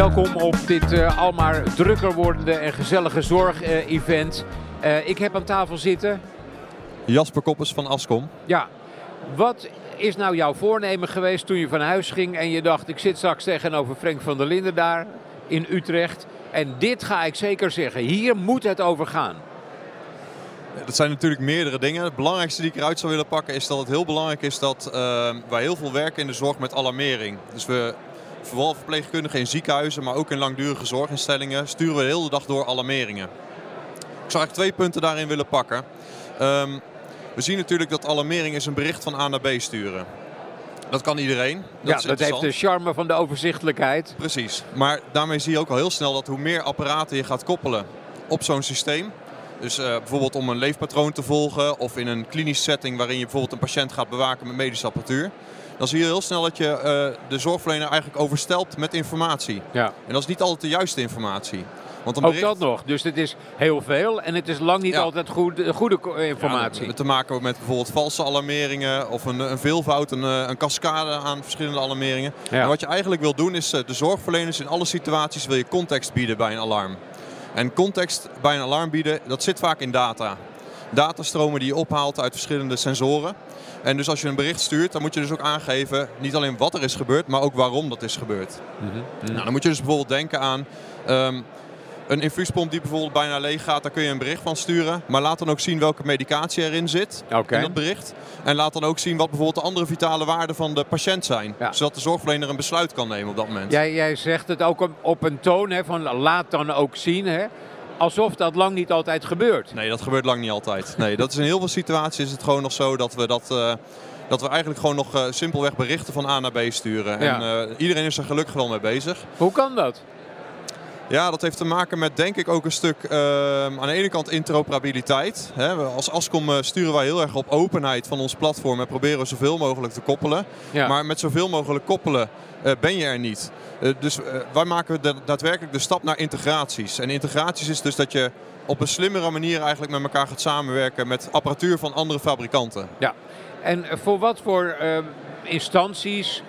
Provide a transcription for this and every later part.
Welkom op dit uh, almaar drukker wordende en gezellige zorg-event. Uh, ik heb aan tafel zitten... Jasper Koppers van Ascom. Ja, wat is nou jouw voornemen geweest toen je van huis ging en je dacht... ik zit straks tegenover Frank van der Linden daar in Utrecht... en dit ga ik zeker zeggen, hier moet het over gaan. Dat zijn natuurlijk meerdere dingen. Het belangrijkste die ik eruit zou willen pakken is dat het heel belangrijk is dat uh, wij heel veel werken in de zorg met alarmering. Dus we vooral verpleegkundigen in ziekenhuizen, maar ook in langdurige zorginstellingen, sturen we de hele dag door alarmeringen. Ik zou eigenlijk twee punten daarin willen pakken. Um, we zien natuurlijk dat alarmering is een bericht van A naar B sturen. Dat kan iedereen. Dat ja, dat heeft de charme van de overzichtelijkheid. Precies. Maar daarmee zie je ook al heel snel dat hoe meer apparaten je gaat koppelen op zo'n systeem. Dus uh, bijvoorbeeld om een leefpatroon te volgen of in een klinisch setting waarin je bijvoorbeeld een patiënt gaat bewaken met medische apparatuur dan zie je heel snel dat je uh, de zorgverlener eigenlijk overstelt met informatie. Ja. En dat is niet altijd de juiste informatie. Want een bericht... Ook dat nog. Dus het is heel veel en het is lang niet altijd goed, goede informatie. Ja, te maken met bijvoorbeeld valse alarmeringen of een, een veelvoud, een, een cascade aan verschillende alarmeringen. En wat je eigenlijk wil doen is de zorgverleners in alle situaties wil je context bieden bij een alarm. En context bij een alarm bieden, dat zit vaak in data. Datastromen die je ophaalt uit verschillende sensoren. En dus als je een bericht stuurt, dan moet je dus ook aangeven niet alleen wat er is gebeurd, maar ook waarom dat is gebeurd. Mhm. Nou, dan moet je dus bijvoorbeeld denken aan um, een infuuspomp die bijvoorbeeld bijna leeg gaat, daar kun je een bericht van sturen. Maar laat dan ook zien welke medicatie erin zit in dat bericht. En laat dan ook zien wat bijvoorbeeld de andere vitale waarden van de patiënt zijn. Zodat de zorgverlener een besluit kan nemen op dat moment. Jij, jij zegt het ook op een toon hè, van laat dan ook zien. Hè? alsof dat lang niet altijd gebeurt. Nee, dat gebeurt lang niet altijd. Nee, dat is in heel veel situaties is het gewoon nog zo dat we dat... Uh, dat we eigenlijk gewoon nog uh, simpelweg berichten van A naar B sturen. En uh, iedereen is er gelukkig wel mee bezig. Hoe kan dat? Ja, dat heeft te maken met denk ik ook een stuk uh, aan de ene kant interoperabiliteit. Hè. Als Ascom sturen wij heel erg op openheid van ons platform en proberen we zoveel mogelijk te koppelen. Ja. Maar met zoveel mogelijk koppelen uh, ben je er niet. Uh, dus wij maken daadwerkelijk de stap naar integraties. En integraties is dus dat je op een slimmere manier eigenlijk met elkaar gaat samenwerken met apparatuur van andere fabrikanten. Ja, en voor wat voor instanties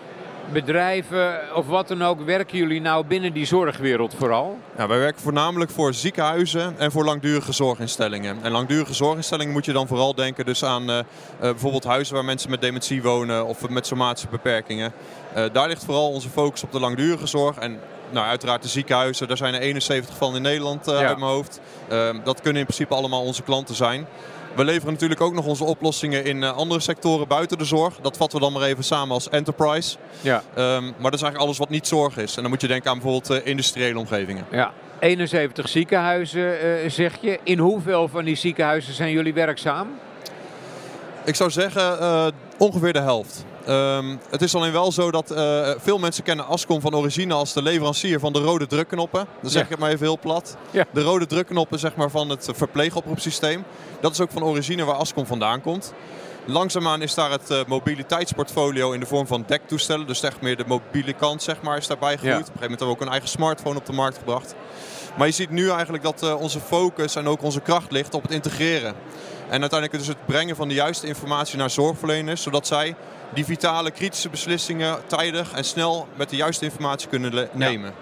bedrijven of wat dan ook werken jullie nou binnen die zorgwereld vooral? Ja, wij werken voornamelijk voor ziekenhuizen en voor langdurige zorginstellingen. En langdurige zorginstellingen moet je dan vooral denken dus aan uh, bijvoorbeeld huizen waar mensen met dementie wonen of met somatische beperkingen. Uh, daar ligt vooral onze focus op de langdurige zorg en nou, uiteraard de ziekenhuizen, daar zijn er 71 van in Nederland uh, ja. uit mijn hoofd. Uh, dat kunnen in principe allemaal onze klanten zijn. We leveren natuurlijk ook nog onze oplossingen in uh, andere sectoren buiten de zorg. Dat vatten we dan maar even samen als enterprise. Ja. Um, maar dat is eigenlijk alles wat niet zorg is. En dan moet je denken aan bijvoorbeeld industriële omgevingen. Ja. 71 ziekenhuizen zeg je. In hoeveel van die ziekenhuizen zijn jullie werkzaam? Ik zou zeggen ongeveer de helft. Um, het is alleen wel zo dat uh, veel mensen kennen Ascom van origine als de leverancier van de rode drukknoppen. Dan zeg ik het maar even heel plat. Ja. De rode drukknoppen zeg maar, van het verpleegoproepsysteem. Dat is ook van origine waar Ascom vandaan komt. Langzaamaan is daar het uh, mobiliteitsportfolio in de vorm van dektoestellen. Dus echt meer de mobiele kant zeg maar, is daarbij gegroeid. Ja. Op een gegeven moment hebben we ook een eigen smartphone op de markt gebracht. Maar je ziet nu eigenlijk dat uh, onze focus en ook onze kracht ligt op het integreren. En uiteindelijk dus het brengen van de juiste informatie naar zorgverleners. Zodat zij die vitale kritische beslissingen tijdig en snel met de juiste informatie kunnen nemen.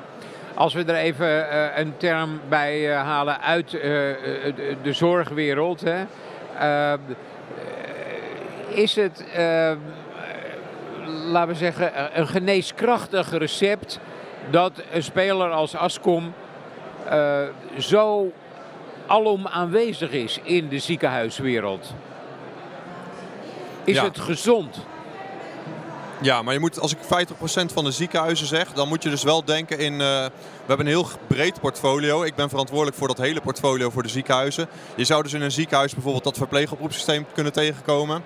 Als we er even uh, een term bij uh, halen uit uh, de, de, zorgwereld. Hè. is het, laten we zeggen, een geneeskrachtig recept dat een speler als Ascom zo alom aanwezig is in de ziekenhuiswereld? Is ja. het gezond? Ja, maar je moet, als ik 50% van de ziekenhuizen zeg, dan moet je dus wel denken in... Uh, we hebben een heel breed portfolio. Ik ben verantwoordelijk voor dat hele portfolio voor de ziekenhuizen. Je zou dus in een ziekenhuis bijvoorbeeld dat verpleegoproepsysteem kunnen tegenkomen.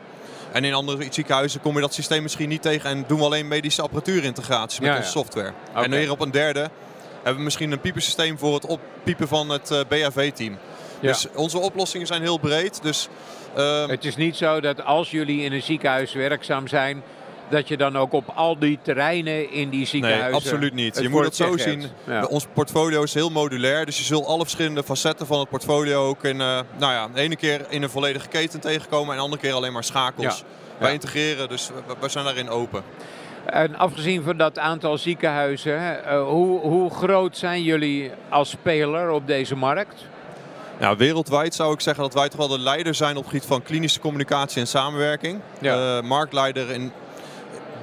En in andere ziekenhuizen kom je dat systeem misschien niet tegen en doen we alleen medische apparatuurintegraties met ja, onze software. Okay. En weer op een derde hebben we misschien een piepensysteem voor het oppiepen van het uh, BAV-team. Dus onze oplossingen zijn heel breed. Dus, uh, het is niet zo dat als jullie in een ziekenhuis werkzaam zijn dat je dan ook op al die terreinen in die ziekenhuizen... Nee, absoluut niet. Je moet het zo zien. Ons portfolio is heel modulair. Dus je zult alle verschillende facetten van het portfolio ook in, uh, nou ja, de ene keer in een volledige keten tegenkomen en de andere keer alleen maar schakels. Wij integreren, dus we zijn daarin open. En afgezien van dat aantal ziekenhuizen, uh, hoe, hoe groot zijn jullie als speler op deze markt? Nou, wereldwijd zou ik zeggen dat wij toch wel de leider zijn op het gebied van klinische communicatie en samenwerking. Ja. Uh, marktleider in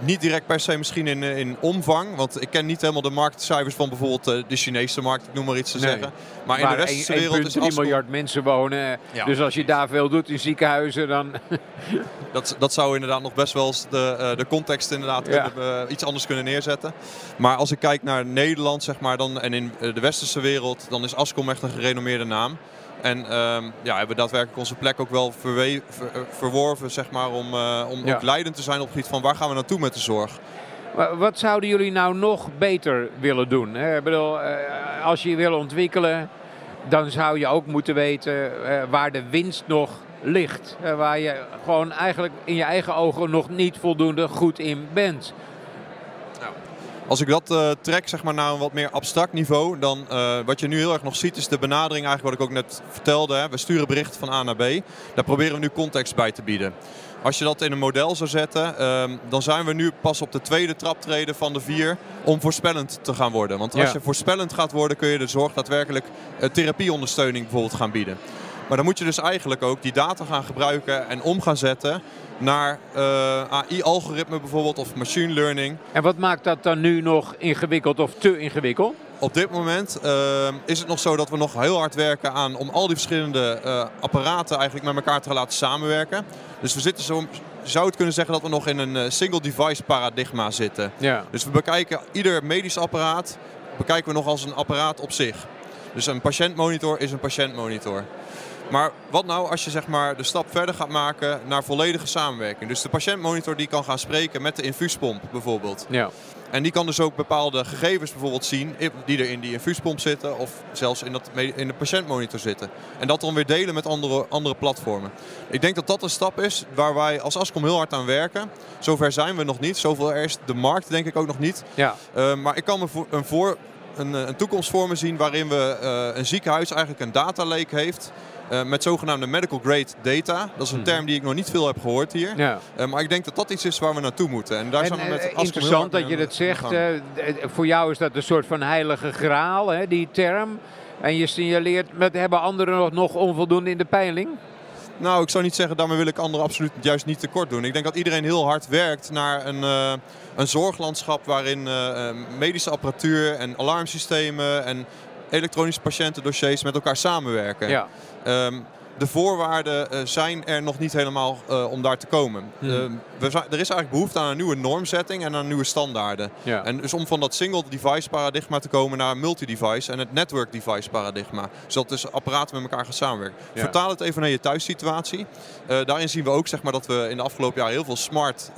niet direct per se misschien in, eh, in omvang. Want ik ken niet helemaal de marktcijfers van bijvoorbeeld eh, de Chinese markt, ik noem maar iets te zeggen. Maar in de westerse wereld is 3 miljard mensen wonen. Dus als je daar veel doet in ziekenhuizen, dan... dat, dat zou inderdaad nog best wel eens de, de context inderdaad kunnen, iets anders kunnen neerzetten. Maar als ik kijk naar Nederland zeg maar, dan, en in de westerse wereld, dan is Ascom echt een gerenommeerde naam. En um, ja, hebben we daadwerkelijk onze plek ook wel ver, verworven zeg maar, om, uh, om ook leidend te zijn op het gebied van waar gaan we naartoe met de zorg. Wat zouden jullie nou nog beter willen doen? Ik bedoel, uh, als je je wil ontwikkelen, dan zou je ook moeten weten waar de winst nog ligt. waar je gewoon eigenlijk in je eigen ogen nog niet voldoende goed in bent. Als ik dat uh, trek zeg maar, naar een wat meer abstract niveau, dan uh, wat je nu heel erg nog ziet is de benadering eigenlijk wat ik ook net vertelde. Hè. We sturen berichten van A naar B. Daar proberen we nu context bij te bieden. Als je dat in een model zou zetten, uh, dan zijn we nu pas op de tweede traptreden van de vier om voorspellend te gaan worden. Want als je voorspellend gaat worden, kun je de zorg daadwerkelijk uh, therapieondersteuning bijvoorbeeld gaan bieden. Maar dan moet je dus eigenlijk ook die data gaan gebruiken en om gaan zetten naar uh, eh, AI-algoritme bijvoorbeeld of machine learning. En wat maakt dat dan nu nog ingewikkeld of te ingewikkeld? Op dit moment uh, is het nog zo dat we nog heel hard werken aan om al die verschillende uh, apparaten eigenlijk met elkaar te laten samenwerken. Dus we zitten zo, zou het kunnen zeggen dat we nog in een single device paradigma zitten. Ja. Dus we bekijken ieder medisch apparaat bekijken we nog als een apparaat op zich. Dus een patiëntmonitor is een patiëntmonitor. Maar wat nou als je zeg maar, de stap verder gaat maken naar volledige samenwerking? Dus de patiëntmonitor die kan gaan spreken met de infuuspomp bijvoorbeeld. Ja. En die kan dus ook bepaalde gegevens bijvoorbeeld zien die er in die infuuspomp zitten of zelfs in, dat, in de patiëntmonitor zitten. En dat dan weer delen met andere, andere platformen. Ik denk dat dat een stap is waar wij als Ascom heel hard aan werken. Zover zijn we nog niet. Zoveel er is de markt denk ik ook nog niet. Ja. Uh, maar ik kan me een, voor, een, een toekomst voor me zien waarin we uh, een ziekenhuis eigenlijk een data lake heeft uh, met zogenaamde medical grade data. Dat is een mhm. term die ik nog niet veel heb gehoord hier. Ja. Uh, maar ik denk dat dat iets is waar we naartoe moeten. En daar en, zijn we met uh, interessant dat je dat zegt. voor jou is dat een soort van heilige graal, hè, die term. En je signaleert, met, hebben anderen nog, nog onvoldoende in de peiling? Nou, ik zou niet zeggen, daarmee wil ik anderen absoluut juist niet tekort doen. Ik denk dat iedereen heel hard werkt naar een, uh, een zorglandschap waarin uh, medische apparatuur en alarmsystemen en elektronische patiëntendossiers met elkaar samenwerken. Ja. Um, de voorwaarden uh, zijn er nog niet helemaal uh, om daar te komen. Hmm. Uh, we er is eigenlijk behoefte aan een nieuwe normzetting en aan nieuwe standaarden. Ja. En dus om van dat single device paradigma te komen naar een multi-device en het network device paradigma. Zodat dus apparaten met elkaar gaan samenwerken. Ja. Vertaal het even naar je thuissituatie. daarin zien we ook zeg maar, dat we in de afgelopen jaren heel veel smart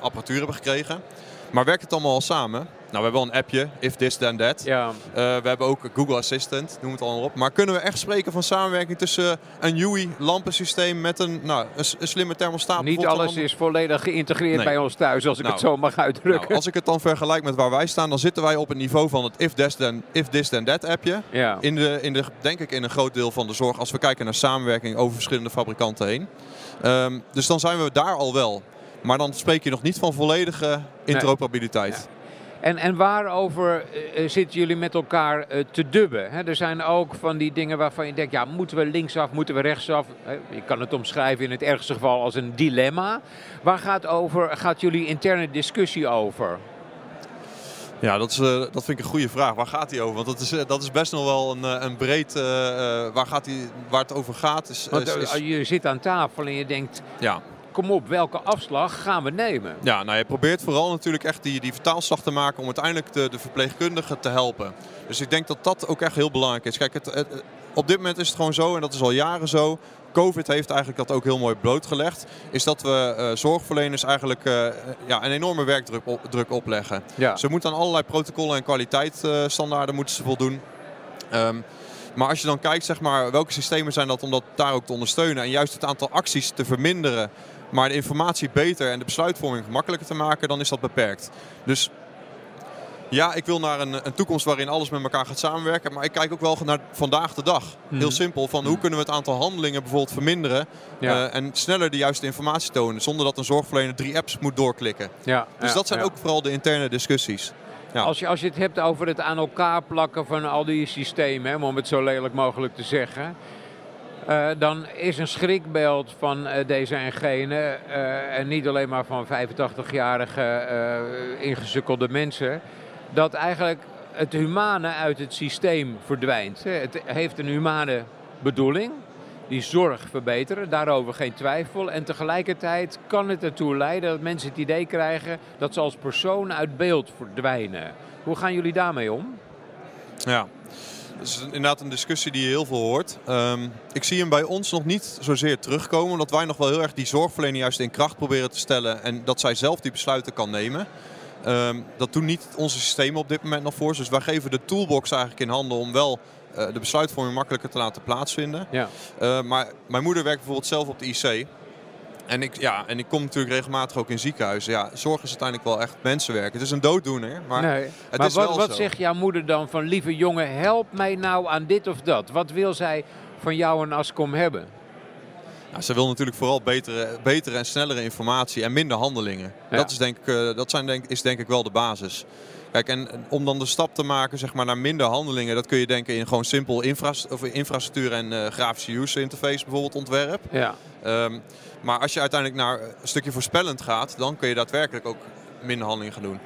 apparatuur hebben gekregen. Maar werkt het allemaal al samen? Nou, we hebben wel een appje, if this then that. Ja. Uh, we hebben ook Google Assistant, noem het allemaal op. Maar kunnen we echt spreken van samenwerking tussen een UI lampensysteem met een, nou, een, slimme thermostaat? Niet alles is volledig geïntegreerd bij ons thuis, als ik het nou, zo mag uitdrukken. Nou, als ik het dan vergelijk met waar wij staan, dan zitten wij op het niveau van het if this then, if this then that appje. Ja. In de, in de, denk ik in een groot deel van de zorg, als we kijken naar samenwerking over verschillende fabrikanten heen. Um, dus dan zijn we daar al wel. Maar dan spreek je nog niet van volledige interoperabiliteit. En, en waarover uh, zitten jullie met elkaar uh, te dubben? Er zijn ook van die dingen waarvan je denkt, ja, moeten we linksaf, moeten we rechtsaf? Je kan het omschrijven in het ergste geval als een dilemma. Waar gaat, over, gaat jullie interne discussie over? Ja, dat, is, uh, dat vind ik een goede vraag. Waar gaat die over? Want dat is, dat is best nog wel een, een breed... waar, gaat die, waar het over gaat. Is, Want, is, je zit aan tafel en je denkt... Ja kom op, welke afslag gaan we nemen? Ja, nou je probeert vooral natuurlijk echt die, die vertaalslag te maken om uiteindelijk de, de verpleegkundige te helpen. Dus ik denk dat dat ook echt heel belangrijk is. Kijk, het, op dit moment is het gewoon zo, en dat is al jaren zo, COVID heeft eigenlijk dat ook heel mooi blootgelegd. Is dat we uh, zorgverleners eigenlijk uh, ja, een enorme werkdruk op, druk opleggen. Ja. Ze moeten aan allerlei protocollen en kwaliteitsstandaarden moeten ze voldoen. Um, maar als je dan kijkt, zeg maar, welke systemen zijn dat om dat daar ook te ondersteunen en juist het aantal acties te verminderen maar de informatie beter en de besluitvorming gemakkelijker te maken, dan is dat beperkt. Dus ja, ik wil naar een, een, toekomst waarin alles met elkaar gaat samenwerken. Maar ik kijk ook wel naar vandaag de dag. Heel Mhm. simpel. Van hoe kunnen we het aantal handelingen bijvoorbeeld verminderen. Ja. eh, en sneller de juiste informatie tonen. Zonder dat een zorgverlener drie apps moet doorklikken. Ja, Dus ja, dat zijn ook vooral de interne discussies. Ja. Als je, als je het hebt over het aan elkaar plakken van al die systemen, hè, om het zo lelijk mogelijk te zeggen. Eh, dan is een schrikbeeld van eh, deze en gene, eh, en niet alleen maar van 85-jarige eh ingesukkelde mensen, dat eigenlijk het humane uit het systeem verdwijnt. Het heeft een humane bedoeling, die zorg verbeteren, daarover geen twijfel. En tegelijkertijd kan het ertoe leiden dat mensen het idee krijgen dat ze als persoon uit beeld verdwijnen. Hoe gaan jullie daarmee om? Ja. Dat is inderdaad een discussie die je heel veel hoort. Ehm, ik zie hem bij ons nog niet zozeer terugkomen. Omdat wij nog wel heel erg die zorgverlening juist in kracht proberen te stellen. En dat zij zelf die besluiten kan nemen. Ehm, dat doen niet onze systemen op dit moment nog voor. Dus wij geven de toolbox eigenlijk in handen om wel eh, de besluitvorming makkelijker te laten plaatsvinden. Ja. Uh, maar mijn moeder werkt bijvoorbeeld zelf op de IC. En ik, ja, en ik kom natuurlijk regelmatig ook in ziekenhuizen. Ja, zorg is uiteindelijk wel echt mensenwerk. Het is een dooddoener, maar nee. het maar is wat, wel wat zo. zegt jouw moeder dan van lieve jongen, help mij nou aan dit of dat? Wat wil zij van jou en Ascom hebben? Nou, ze wil natuurlijk vooral betere, betere en snellere informatie en minder handelingen. Ja. Dat, is denk, ik, eh, dat zijn denk, is denk ik wel de basis. Kijk, en om dan de stap te maken zeg maar, naar minder handelingen, dat kun je denken in gewoon simpel infra of infrastructuur en eh, grafische user interface bijvoorbeeld ontwerp. Ja. Ehm, maar als je uiteindelijk naar een stukje voorspellend gaat, dan kun je daadwerkelijk ook minder handelingen gaan doen.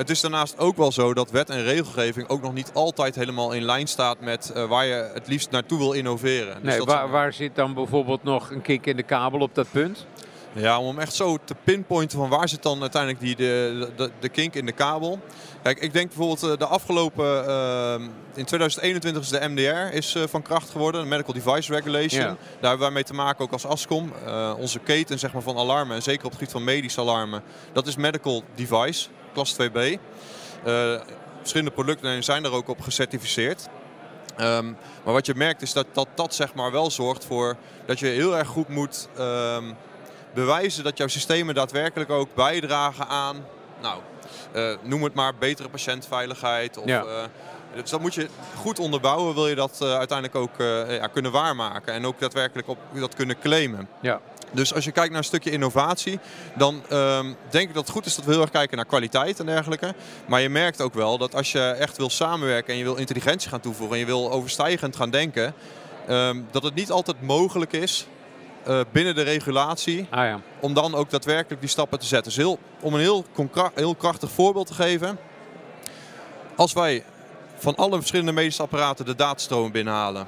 Het is daarnaast ook wel zo dat wet en regelgeving ook nog niet altijd helemaal in lijn staat met eh, waar je het liefst naartoe wil innoveren. Dus dat waar, waar zit dan bijvoorbeeld nog een kik in de kabel op dat punt? Ja, om hem echt zo te pinpointen van waar zit dan uiteindelijk die, de, de, de kink in de kabel. Kijk, ik denk bijvoorbeeld eh, de afgelopen, eh, in 2021 is de MDR is, van kracht geworden, de Medical Device Regulation. Ja. Daar hebben wij mee te maken ook als ASCOM. Onze keten zeg maar, van alarmen, en zeker op het gebied van medische alarmen, dat is Medical Device, klas 2B. Eh, verschillende producten zijn er ook op gecertificeerd. Ehm, maar wat je merkt is dat dat, dat zeg maar wel zorgt voor dat je heel erg goed moet ehm, bewijzen dat jouw systemen daadwerkelijk ook bijdragen aan, nou, eh, noem het maar, betere patiëntveiligheid. Of, Ja. eh, dus dat moet je goed onderbouwen, wil je dat uiteindelijk ook ja, kunnen waarmaken en ook daadwerkelijk op, dat kunnen claimen. Ja. Dus als je kijkt naar een stukje innovatie, dan ehm, denk ik dat het goed is dat we heel erg kijken naar kwaliteit en dergelijke. Maar je merkt ook wel dat als je echt wil samenwerken en je wil intelligentie gaan toevoegen en je wil overstijgend gaan denken, ehm, dat het niet altijd mogelijk is eh, binnen de regulatie Ah ja. om dan ook daadwerkelijk die stappen te zetten. Dus heel, om een heel, heel krachtig voorbeeld te geven. Als wij van alle verschillende medische apparaten de datastroom binnenhalen.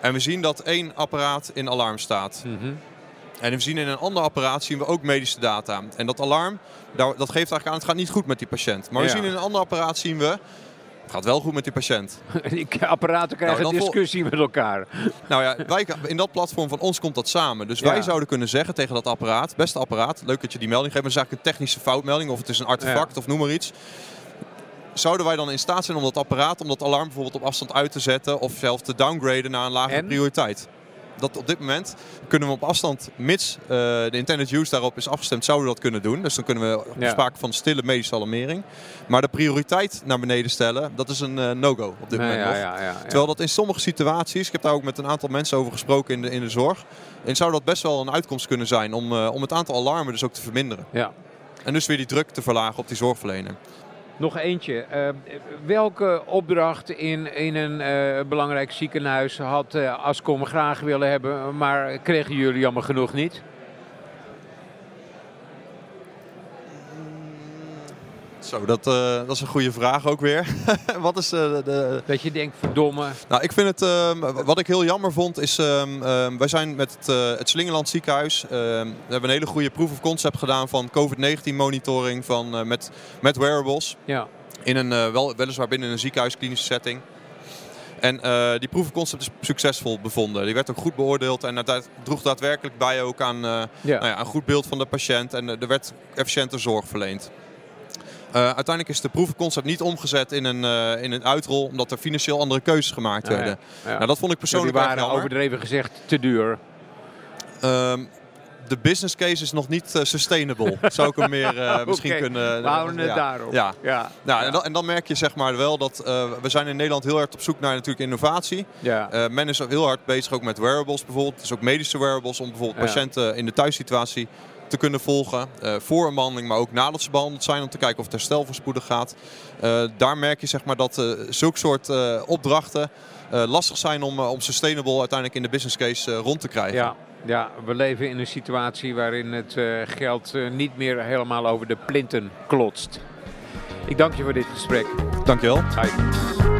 En we zien dat één apparaat in alarm staat. Mhm. En we zien in een ander apparaat zien we ook medische data. En dat alarm, dat geeft eigenlijk aan, het gaat niet goed met dat patiënt. Maar we Ja. zien in een ander apparaat zien we, het gaat wel goed met die patiënt. Die apparaten krijgen Nou, discussie met elkaar. Nou ja, wij, in dat platform van ons komt dat samen. Dus Ja. wij zouden kunnen zeggen tegen dat apparaat, beste apparaat, leuk dat je die melding geeft, maar het is eigenlijk een technische foutmelding of het is een artefact of noem maar iets. Zouden wij dan in staat zijn om dat apparaat, om dat alarm bijvoorbeeld op afstand uit te zetten of zelf te downgraden naar een lagere En? prioriteit? Dat op dit moment kunnen we op afstand, mits eh, de intended use daarop is afgestemd, zouden we dat kunnen doen. Dus dan kunnen we Ja. sprake van stille medische alarmering. Maar de prioriteit naar beneden stellen, dat is een eh, no-go op dit Nee, moment ja, nog. ja, ja, ja. Terwijl dat in sommige situaties, ik heb daar ook met een aantal mensen over gesproken in de, in de zorg, en zou dat best wel een uitkomst kunnen zijn om, eh, om het aantal alarmen dus ook te verminderen. Ja. En dus weer die druk te verlagen op die zorgverlener. Nog eentje. Eh, welke opdracht in, in een eh, belangrijk ziekenhuis had eh, Ascom graag willen hebben, maar kregen jullie jammer genoeg niet? Zo, dat, eh, dat is een goede vraag ook weer. Wat is eh, de. Dat je denkt, verdomme. Nou, ik vind het, ehm, wat ik heel jammer vond, is ehm, ehm, wij zijn met het, eh, het Slingeland ziekenhuis, we hebben een hele goede proof of concept gedaan van COVID-19 monitoring van, met, met wearables. Ja. In een, wel, weliswaar binnen een ziekenhuisklinische setting. En die proof of concept is succesvol bevonden. Die werd ook goed beoordeeld en het droeg daadwerkelijk bij ook aan Ja. nou ja, een goed beeld van de patiënt. En er werd efficiënte zorg verleend. Eh, uiteindelijk is de proof of concept niet omgezet in een, eh, in een uitrol, omdat er financieel andere keuzes gemaakt ja. werden. Ja. Nou, dat vond ik Dus die persoonlijk waren overdreven gezegd te duur. Ehm, de business case is nog niet sustainable. Zou ik hem meer misschien kunnen... We houden het daarop. Ja. Ja. Nou, En, dan, en, dan, merk je zeg maar wel dat we zijn in Nederland heel hard op zoek naar natuurlijk innovatie. Ja. men is heel hard bezig ook met wearables bijvoorbeeld. Dus ook medische wearables om bijvoorbeeld patiënten in de thuissituatie te kunnen volgen. Uh, voor een behandeling, maar ook nadat ze behandeld zijn. Om te kijken of het herstel voorspoedig gaat. Uh, daar merk je zeg maar, dat uh, zulke soort opdrachten lastig zijn om, om sustainable uiteindelijk in de business case rond te krijgen. Ja. Ja, we leven in een situatie waarin het geld niet meer helemaal over de plinten klotst. Ik dank je voor dit gesprek. Dank je wel. Hi.